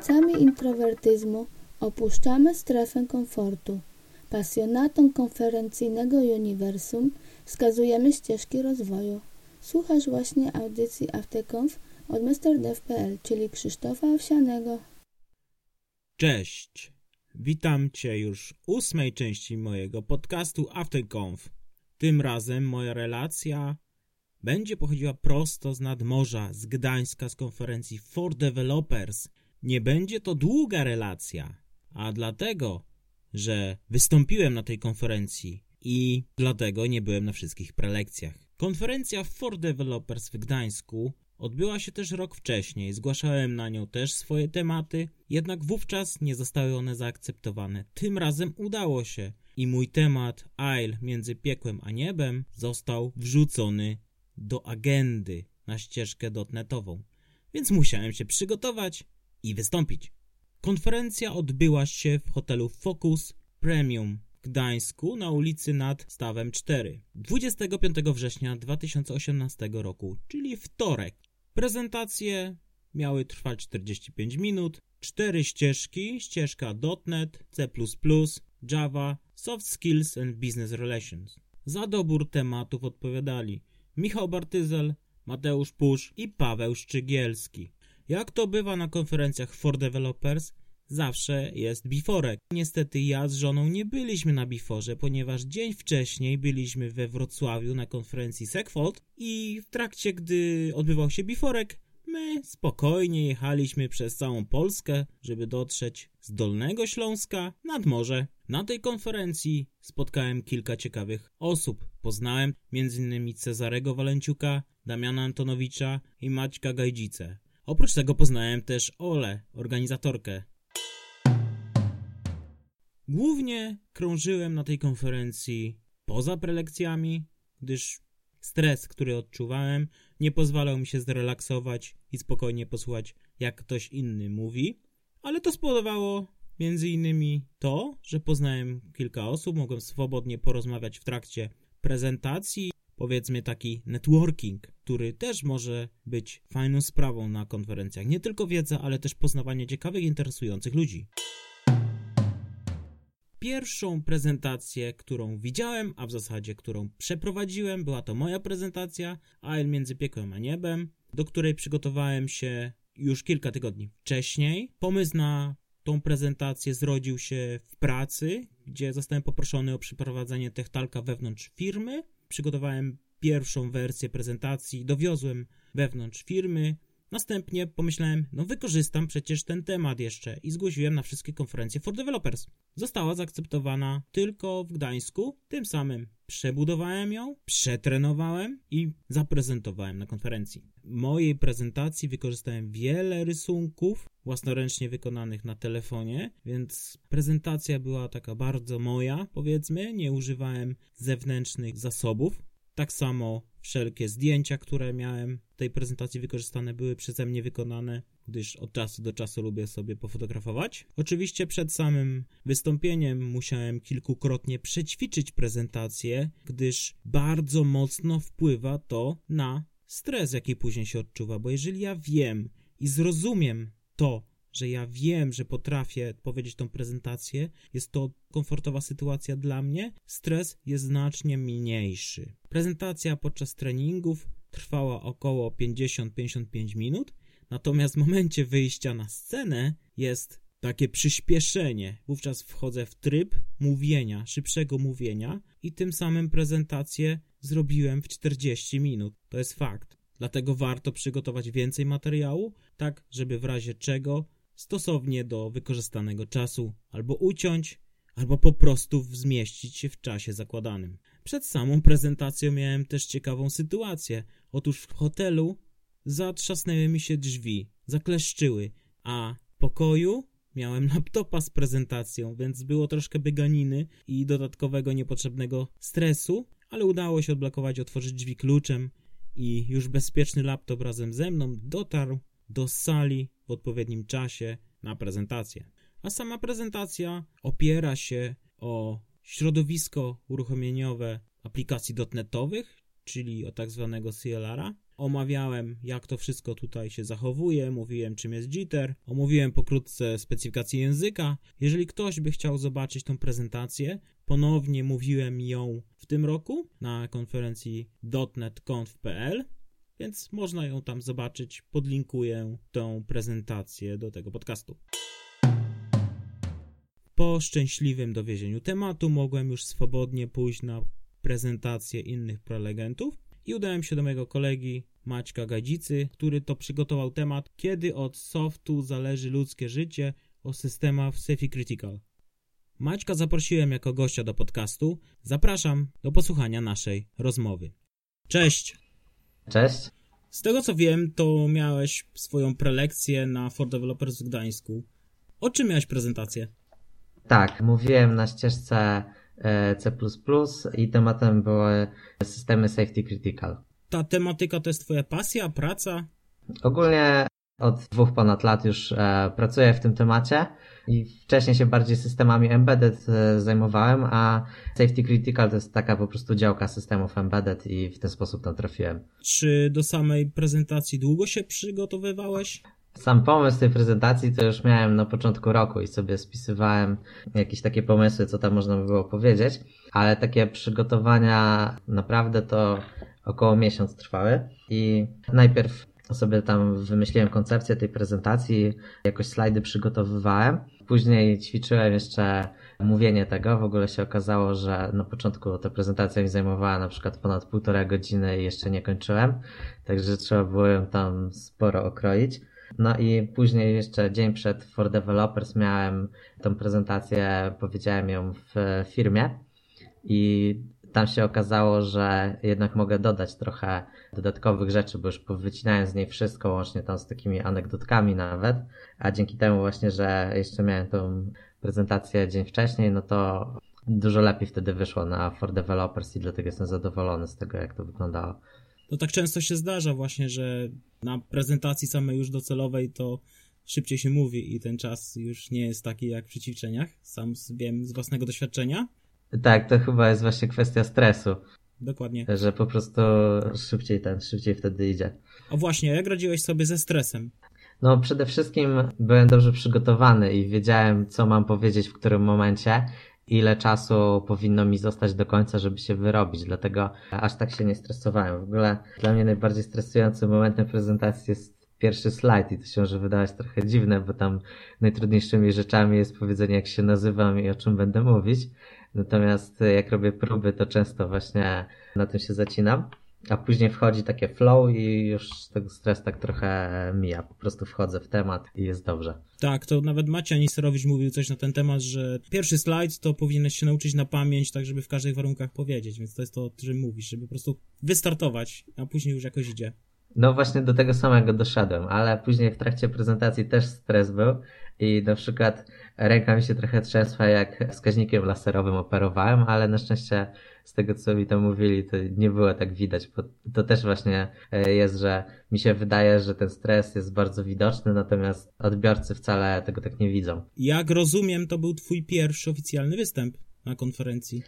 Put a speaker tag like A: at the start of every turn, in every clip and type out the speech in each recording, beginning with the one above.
A: Miłośnicami introwertyzmu opuszczamy strefę komfortu. Pasjonatom konferencyjnego uniwersum wskazujemy ścieżki rozwoju. Słuchasz właśnie audycji Afterconf od MrDev.pl, czyli Krzysztofa Owsianego.
B: Cześć! Witam Cię już w ósmej części mojego podcastu Afterconf. Tym razem moja relacja będzie pochodziła prosto z nadmorza, z Gdańska, z konferencji For Developers. Nie będzie to długa relacja, a dlatego, że wystąpiłem na tej konferencji i dlatego nie byłem na wszystkich prelekcjach. Konferencja For Developers w Gdańsku odbyła się też rok wcześniej, zgłaszałem na nią też swoje tematy, jednak wówczas nie zostały one zaakceptowane. Tym razem udało się i mój temat Aisle między piekłem a niebem został wrzucony do agendy na ścieżkę dotnetową, więc musiałem się przygotować i wystąpić. Konferencja odbyła się w hotelu Focus Premium w Gdańsku na ulicy nad Stawem 4 25 września 2018 roku, czyli wtorek. Prezentacje miały trwać 45 minut, cztery ścieżki, ścieżka .NET, C++, Java, Soft Skills and Business Relations. Za dobór tematów odpowiadali Michał Bartyzel, Mateusz Pusz i Paweł Szczygielski. Jak to bywa na konferencjach for developers, zawsze jest biforek. Niestety ja z żoną nie byliśmy na biforze, ponieważ dzień wcześniej byliśmy we Wrocławiu na konferencji Segfold i w trakcie, gdy odbywał się biforek, my spokojnie jechaliśmy przez całą Polskę, żeby dotrzeć z Dolnego Śląska nad morze. Na tej konferencji spotkałem kilka ciekawych osób. Poznałem m.in. Cezarego Walenciuka, Damiana Antonowicza i Maćka Gajdzice. Oprócz tego poznałem też Ole, organizatorkę. Głównie krążyłem na tej konferencji poza prelekcjami, gdyż stres, który odczuwałem, nie pozwalał mi się zrelaksować i spokojnie posłuchać, jak ktoś inny mówi, ale to spowodowało między innymi to, że poznałem kilka osób, mogłem swobodnie porozmawiać w trakcie prezentacji, powiedzmy taki networking, który też może być fajną sprawą na konferencjach. Nie tylko wiedza, ale też poznawanie ciekawych, interesujących ludzi. Pierwszą prezentację, którą widziałem, a w zasadzie którą przeprowadziłem, była to moja prezentacja AL między piekłem a niebem, do której przygotowałem się już kilka tygodni wcześniej. Pomysł na tą prezentację zrodził się w pracy, gdzie zostałem poproszony o przeprowadzenie techtalka wewnątrz firmy. Przygotowałem pierwszą wersję prezentacji, dowiozłem wewnątrz firmy. Następnie pomyślałem, no wykorzystam przecież ten temat jeszcze i zgłosiłem na wszystkie konferencje for developers. Została zaakceptowana tylko w Gdańsku, tym samym przebudowałem ją, przetrenowałem i zaprezentowałem na konferencji. W mojej prezentacji wykorzystałem wiele rysunków własnoręcznie wykonanych na telefonie, więc prezentacja była taka bardzo moja, powiedzmy, nie używałem zewnętrznych zasobów. Tak samo wszelkie zdjęcia, które miałem w tej prezentacji wykorzystane były przeze mnie wykonane, gdyż od czasu do czasu lubię sobie pofotografować. Oczywiście przed samym wystąpieniem musiałem kilkukrotnie przećwiczyć prezentację, gdyż bardzo mocno wpływa to na stres, jaki później się odczuwa, bo jeżeli ja wiem i zrozumiem to, że ja wiem, że potrafię powiedzieć tą prezentację, jest to komfortowa sytuacja dla mnie, stres jest znacznie mniejszy. Prezentacja podczas treningów trwała około 50-55 minut, natomiast w momencie wyjścia na scenę jest takie przyspieszenie. Wówczas wchodzę w tryb mówienia, szybszego mówienia i tym samym prezentację zrobiłem w 40 minut. To jest fakt. Dlatego warto przygotować więcej materiału, tak żeby w razie czego stosownie do wykorzystanego czasu albo uciąć, albo po prostu zmieścić się w czasie zakładanym. Przed samą prezentacją miałem też ciekawą sytuację. Otóż w hotelu zatrzasnęły mi się drzwi, zakleszczyły, a w pokoju miałem laptopa z prezentacją, więc było troszkę byganiny i dodatkowego niepotrzebnego stresu, ale udało się odblokować, otworzyć drzwi kluczem i już bezpieczny laptop razem ze mną dotarł do sali w odpowiednim czasie na prezentację. A sama prezentacja opiera się o środowisko uruchomieniowe aplikacji dotnetowych, czyli o tak zwanego CLR-a omawiałem, jak to wszystko tutaj się zachowuje, mówiłem, czym jest jitter, omówiłem pokrótce specyfikację języka. Jeżeli ktoś by chciał zobaczyć tą prezentację, ponownie mówiłem ją w tym roku na konferencji .netconf.pl, więc można ją tam zobaczyć. Podlinkuję tą prezentację do tego podcastu. Po szczęśliwym dowiezieniu tematu mogłem już swobodnie pójść na prezentację innych prelegentów i udałem się do mojego kolegi Maćka Gadzicy, który to przygotował temat Kiedy od softu zależy ludzkie życie o systemach Safety Critical. Maćka zaprosiłem jako gościa do podcastu. Zapraszam do posłuchania naszej rozmowy. Cześć!
C: Cześć.
B: Z tego co wiem, to miałeś swoją prelekcję na For Developers w Gdańsku. O czym miałeś prezentację?
C: Tak, mówiłem na ścieżce e, C++ i tematem były systemy safety critical.
B: Ta tematyka to jest twoja pasja, praca?
C: Ogólnie od dwóch ponad lat już e, pracuję w tym temacie i wcześniej się bardziej systemami embedded e, zajmowałem, a safety critical to jest taka po prostu działka systemów embedded i w ten sposób tam trafiłem.
B: Czy do samej prezentacji długo się przygotowywałeś?
C: Sam pomysł tej prezentacji to już miałem na początku roku i sobie spisywałem jakieś takie pomysły, co tam można by było powiedzieć, ale takie przygotowania naprawdę to około miesiąc trwały i najpierw sobie tam wymyśliłem koncepcję tej prezentacji, jakoś slajdy przygotowywałem. Później ćwiczyłem jeszcze mówienie tego. W ogóle się okazało, że na początku ta prezentacja mi zajmowała na przykład ponad półtora godziny i jeszcze nie kończyłem, także trzeba było ją tam sporo okroić. No i później jeszcze dzień przed For Developers miałem tą prezentację, powiedziałem ją w firmie i tam się okazało, że jednak mogę dodać trochę dodatkowych rzeczy, bo już powycinałem z niej wszystko, łącznie tam z takimi anegdotkami nawet, a dzięki temu właśnie, że jeszcze miałem tą prezentację dzień wcześniej, no to dużo lepiej wtedy wyszło na For Developers i dlatego jestem zadowolony z tego, jak to wyglądało.
B: To tak często się zdarza właśnie, że na prezentacji samej już docelowej to szybciej się mówi i ten czas już nie jest taki jak przy ćwiczeniach. Sam wiem z własnego doświadczenia.
C: Tak, to chyba jest właśnie kwestia stresu.
B: Dokładnie.
C: Że po prostu szybciej ten, szybciej wtedy idzie.
B: O właśnie, jak radziłeś sobie ze stresem?
C: No, przede wszystkim byłem dobrze przygotowany i wiedziałem, co mam powiedzieć w którym momencie, ile czasu powinno mi zostać do końca, żeby się wyrobić, dlatego aż tak się nie stresowałem. W ogóle dla mnie najbardziej stresującym momentem prezentacji jest pierwszy slajd i to się może wydawać trochę dziwne, bo tam najtrudniejszymi rzeczami jest powiedzenie, jak się nazywam i o czym będę mówić. Natomiast jak robię próby, to często właśnie na tym się zacinam. A później wchodzi takie flow i już ten stres tak trochę mija. Po prostu wchodzę w temat i jest dobrze.
B: Tak, to nawet Maciej Anisterowicz mówił coś na ten temat, że pierwszy slajd to powinieneś się nauczyć na pamięć, tak żeby w każdych warunkach powiedzieć, więc to jest to, o czym mówisz, żeby po prostu wystartować, a później już jakoś idzie.
C: No właśnie do tego samego doszedłem, ale później w trakcie prezentacji też stres był i na przykład ręka mi się trochę trzęsła jak wskaźnikiem laserowym operowałem, ale na szczęście z tego co mi tam mówili to nie było tak widać, bo to też właśnie e, jest, że mi się wydaje, że ten stres jest bardzo widoczny, natomiast odbiorcy wcale tego tak nie widzą.
B: Jak rozumiem, to był twój pierwszy oficjalny występ na konferencji.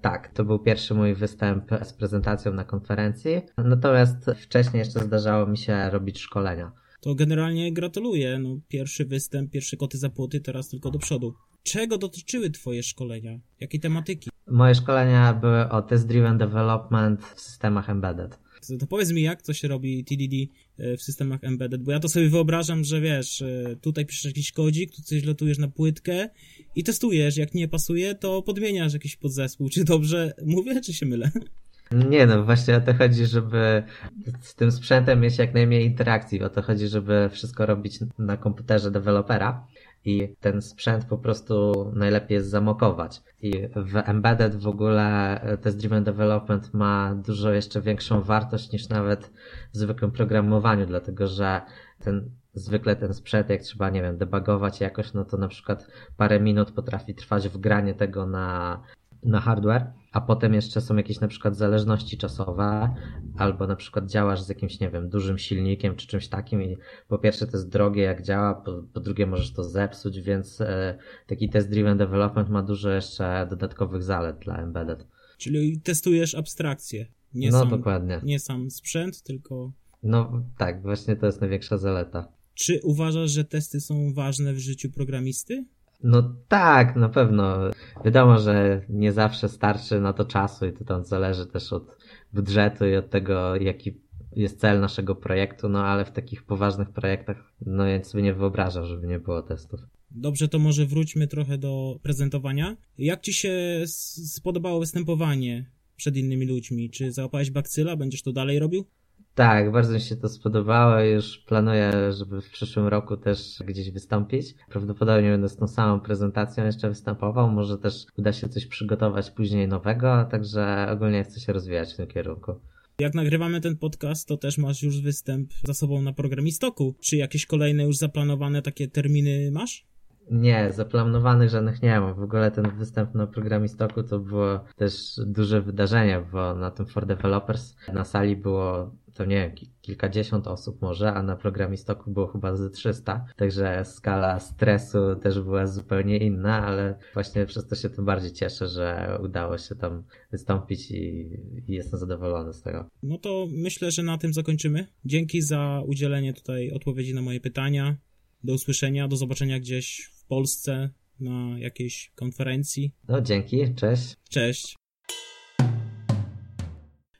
C: Tak, to był pierwszy mój występ z prezentacją na konferencji. Natomiast wcześniej jeszcze zdarzało mi się robić szkolenia.
B: To generalnie gratuluję. No, pierwszy występ, pierwsze koty za płoty, teraz tylko do przodu. Czego dotyczyły Twoje szkolenia? Jakiej tematyki?
C: Moje szkolenia były o test-driven development w systemach embedded.
B: To powiedz mi, jak to się robi TDD e, w systemach embedded, bo ja to sobie wyobrażam, że wiesz, e, tutaj piszesz jakiś kodzik, tu coś lotujesz na płytkę i testujesz, jak nie pasuje, to podmieniasz jakiś podzespół. Czy dobrze mówię, czy się mylę?
C: Nie no, właśnie o to chodzi, żeby z tym sprzętem mieć jak najmniej interakcji. O to chodzi, żeby wszystko robić na komputerze dewelopera i ten sprzęt po prostu najlepiej jest zamokować. I w embedded w ogóle test driven development ma dużo jeszcze większą wartość niż nawet w zwykłym programowaniu, dlatego że ten zwykle ten sprzęt, jak trzeba, nie wiem, debugować jakoś, no to na przykład parę minut potrafi trwać wgranie tego na, na hardware, a potem jeszcze są jakieś na przykład zależności czasowe, albo na przykład działasz z jakimś, nie wiem, dużym silnikiem czy czymś takim i po pierwsze to jest drogie jak działa, po, po drugie możesz to zepsuć, więc e, taki test-driven development ma dużo jeszcze dodatkowych zalet dla embedded.
B: Czyli testujesz abstrakcję. Nie
C: no
B: sam,
C: dokładnie.
B: Nie sam sprzęt, tylko
C: No tak, właśnie to jest największa zaleta.
B: Czy uważasz, że testy są ważne w życiu programisty?
C: No tak, na pewno. Wiadomo, że nie zawsze starczy na to czasu i to tam zależy też od budżetu i od tego, jaki jest cel naszego projektu, no ale w takich poważnych projektach, no ja sobie nie wyobrażam, żeby nie było testów.
B: Dobrze, to może wróćmy trochę do prezentowania. Jak ci się spodobało występowanie przed innymi ludźmi? Czy załapałeś bakcyla? Będziesz to dalej robił?
C: Tak, bardzo mi się to spodobało. Już planuję, żeby w przyszłym roku też gdzieś wystąpić. Prawdopodobnie będę z tą samą prezentacją jeszcze występował. Może też uda się coś przygotować później nowego, także ogólnie chcę się rozwijać w tym kierunku.
B: Jak nagrywamy ten podcast, to też masz już występ za sobą na programistoku. Czy jakieś kolejne już zaplanowane takie terminy masz?
C: Nie, zaplanowanych żadnych nie mam. W ogóle ten występ na programistoku to było też duże wydarzenie, bo na tym For Developers na sali było to nie wiem, kilkadziesiąt osób może, a na programistoku było chyba z 300, także skala stresu też była zupełnie inna, ale właśnie przez to się tym bardziej cieszę, że udało się tam wystąpić i, i jestem zadowolony z tego.
B: No to myślę, że na tym zakończymy. Dzięki za udzielenie tutaj odpowiedzi na moje pytania. Do usłyszenia, do zobaczenia gdzieś Polsce na jakiejś konferencji.
C: No dzięki, cześć.
B: Cześć.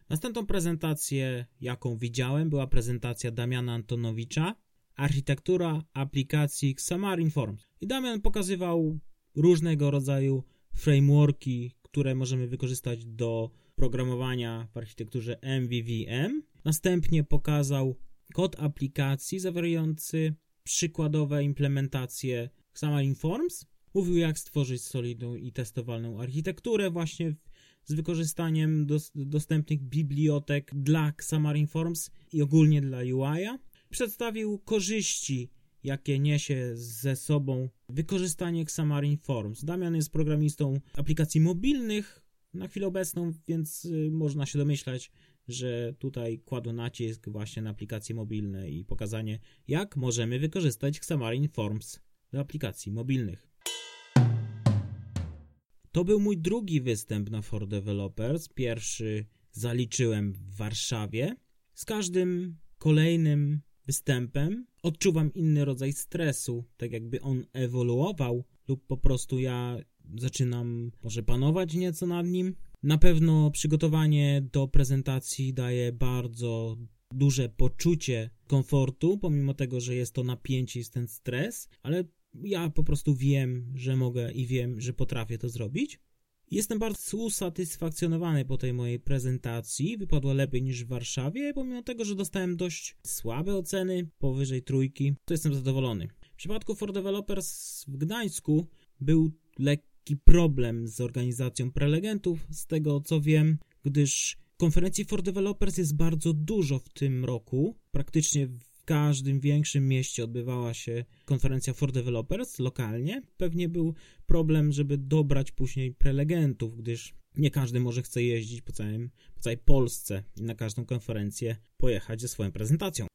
B: Następną prezentację, jaką widziałem, była prezentacja Damiana Antonowicza, architektura aplikacji Xamarin Forms. I Damian pokazywał różnego rodzaju frameworki, które możemy wykorzystać do programowania w architekturze MVVM. Następnie pokazał kod aplikacji zawierający przykładowe implementacje Xamarin Forms. Mówił, jak stworzyć solidną i testowalną architekturę właśnie z wykorzystaniem dos dostępnych bibliotek dla Xamarin Forms i ogólnie dla UI-a. Przedstawił korzyści, jakie niesie ze sobą wykorzystanie Xamarin Forms. Damian jest programistą aplikacji mobilnych na chwilę obecną, więc y, można się domyślać, że tutaj kładł nacisk właśnie na aplikacje mobilne i pokazanie, jak możemy wykorzystać Xamarin Forms do aplikacji mobilnych. To był mój drugi występ na For Developers. Pierwszy zaliczyłem w Warszawie. Z każdym kolejnym występem odczuwam inny rodzaj stresu, tak jakby on ewoluował, lub po prostu ja zaczynam może panować nieco nad nim. Na pewno przygotowanie do prezentacji daje bardzo duże poczucie komfortu, pomimo tego, że jest to napięcie, jest ten stres, ale ja po prostu wiem, że mogę i wiem, że potrafię to zrobić. Jestem bardzo usatysfakcjonowany po tej mojej prezentacji. Wypadła lepiej niż w Warszawie, pomimo tego, że dostałem dość słabe oceny, powyżej trójki, to jestem zadowolony. W przypadku For Developers w Gdańsku był lekki problem z organizacją prelegentów, z tego co wiem, gdyż konferencji For Developers jest bardzo dużo w tym roku. Praktycznie każdym większym mieście odbywała się konferencja for developers lokalnie. Pewnie był problem, żeby dobrać później prelegentów, gdyż nie każdy może chce jeździć po, całym, po całej Polsce i na każdą konferencję pojechać ze swoją prezentacją.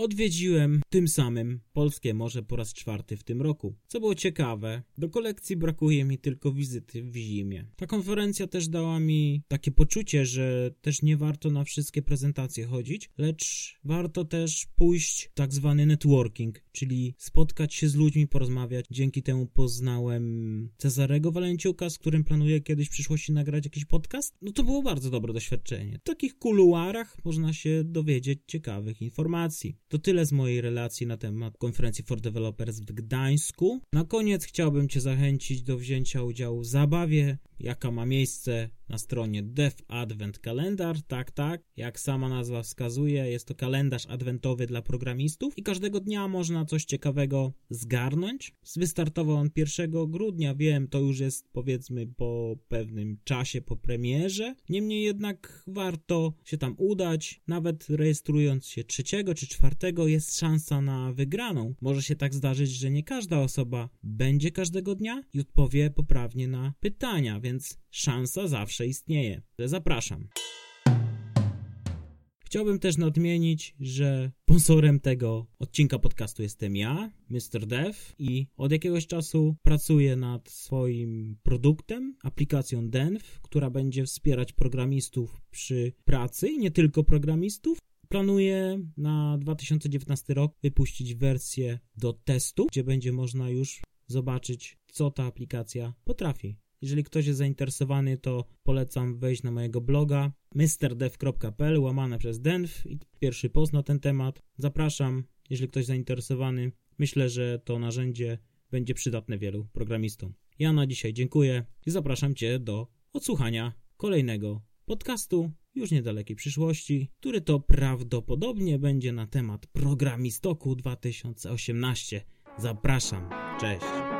B: Odwiedziłem tym samym Polskie Morze po raz czwarty w tym roku. Co było ciekawe, do kolekcji brakuje mi tylko wizyty w zimie. Ta konferencja też dała mi takie poczucie, że też nie warto na wszystkie prezentacje chodzić, lecz warto też pójść w tak zwany networking, czyli spotkać się z ludźmi, porozmawiać. Dzięki temu poznałem Cezarego Walenciuka, z którym planuję kiedyś w przyszłości nagrać jakiś podcast. No to było bardzo dobre doświadczenie. W takich kuluarach można się dowiedzieć ciekawych informacji. To tyle z mojej relacji na temat konferencji for Developers w Gdańsku. Na koniec chciałbym Cię zachęcić do wzięcia udziału w zabawie, jaka ma miejsce na stronie Dev Advent Kalendar. Tak, tak, jak sama nazwa wskazuje, jest to kalendarz adwentowy dla programistów i każdego dnia można coś ciekawego zgarnąć. Wystartował on 1 grudnia, wiem, to już jest powiedzmy po pewnym czasie po premierze. Niemniej jednak warto się tam udać, nawet rejestrując się 3 czy 4 jest szansa na wygraną. Może się tak zdarzyć, że nie każda osoba będzie każdego dnia i odpowie poprawnie na pytania, więc szansa zawsze istnieje. Zapraszam. Chciałbym też nadmienić, że sponsorem tego odcinka podcastu jestem ja, Mr. Dev i od jakiegoś czasu pracuję nad swoim produktem, aplikacją Denv, która będzie wspierać programistów przy pracy i nie tylko programistów. Planuję na 2019 rok wypuścić wersję do testu, gdzie będzie można już zobaczyć, co ta aplikacja potrafi. Jeżeli ktoś jest zainteresowany, to polecam wejść na mojego bloga mrdev.pl łamane przez denv i pierwszy post na ten temat. Zapraszam, jeżeli ktoś zainteresowany. Myślę, że to narzędzie będzie przydatne wielu programistom. Ja na dzisiaj dziękuję i zapraszam Cię do odsłuchania kolejnego podcastu już niedalekiej przyszłości, który to prawdopodobnie będzie na temat Programistoku 2018. Zapraszam. Cześć.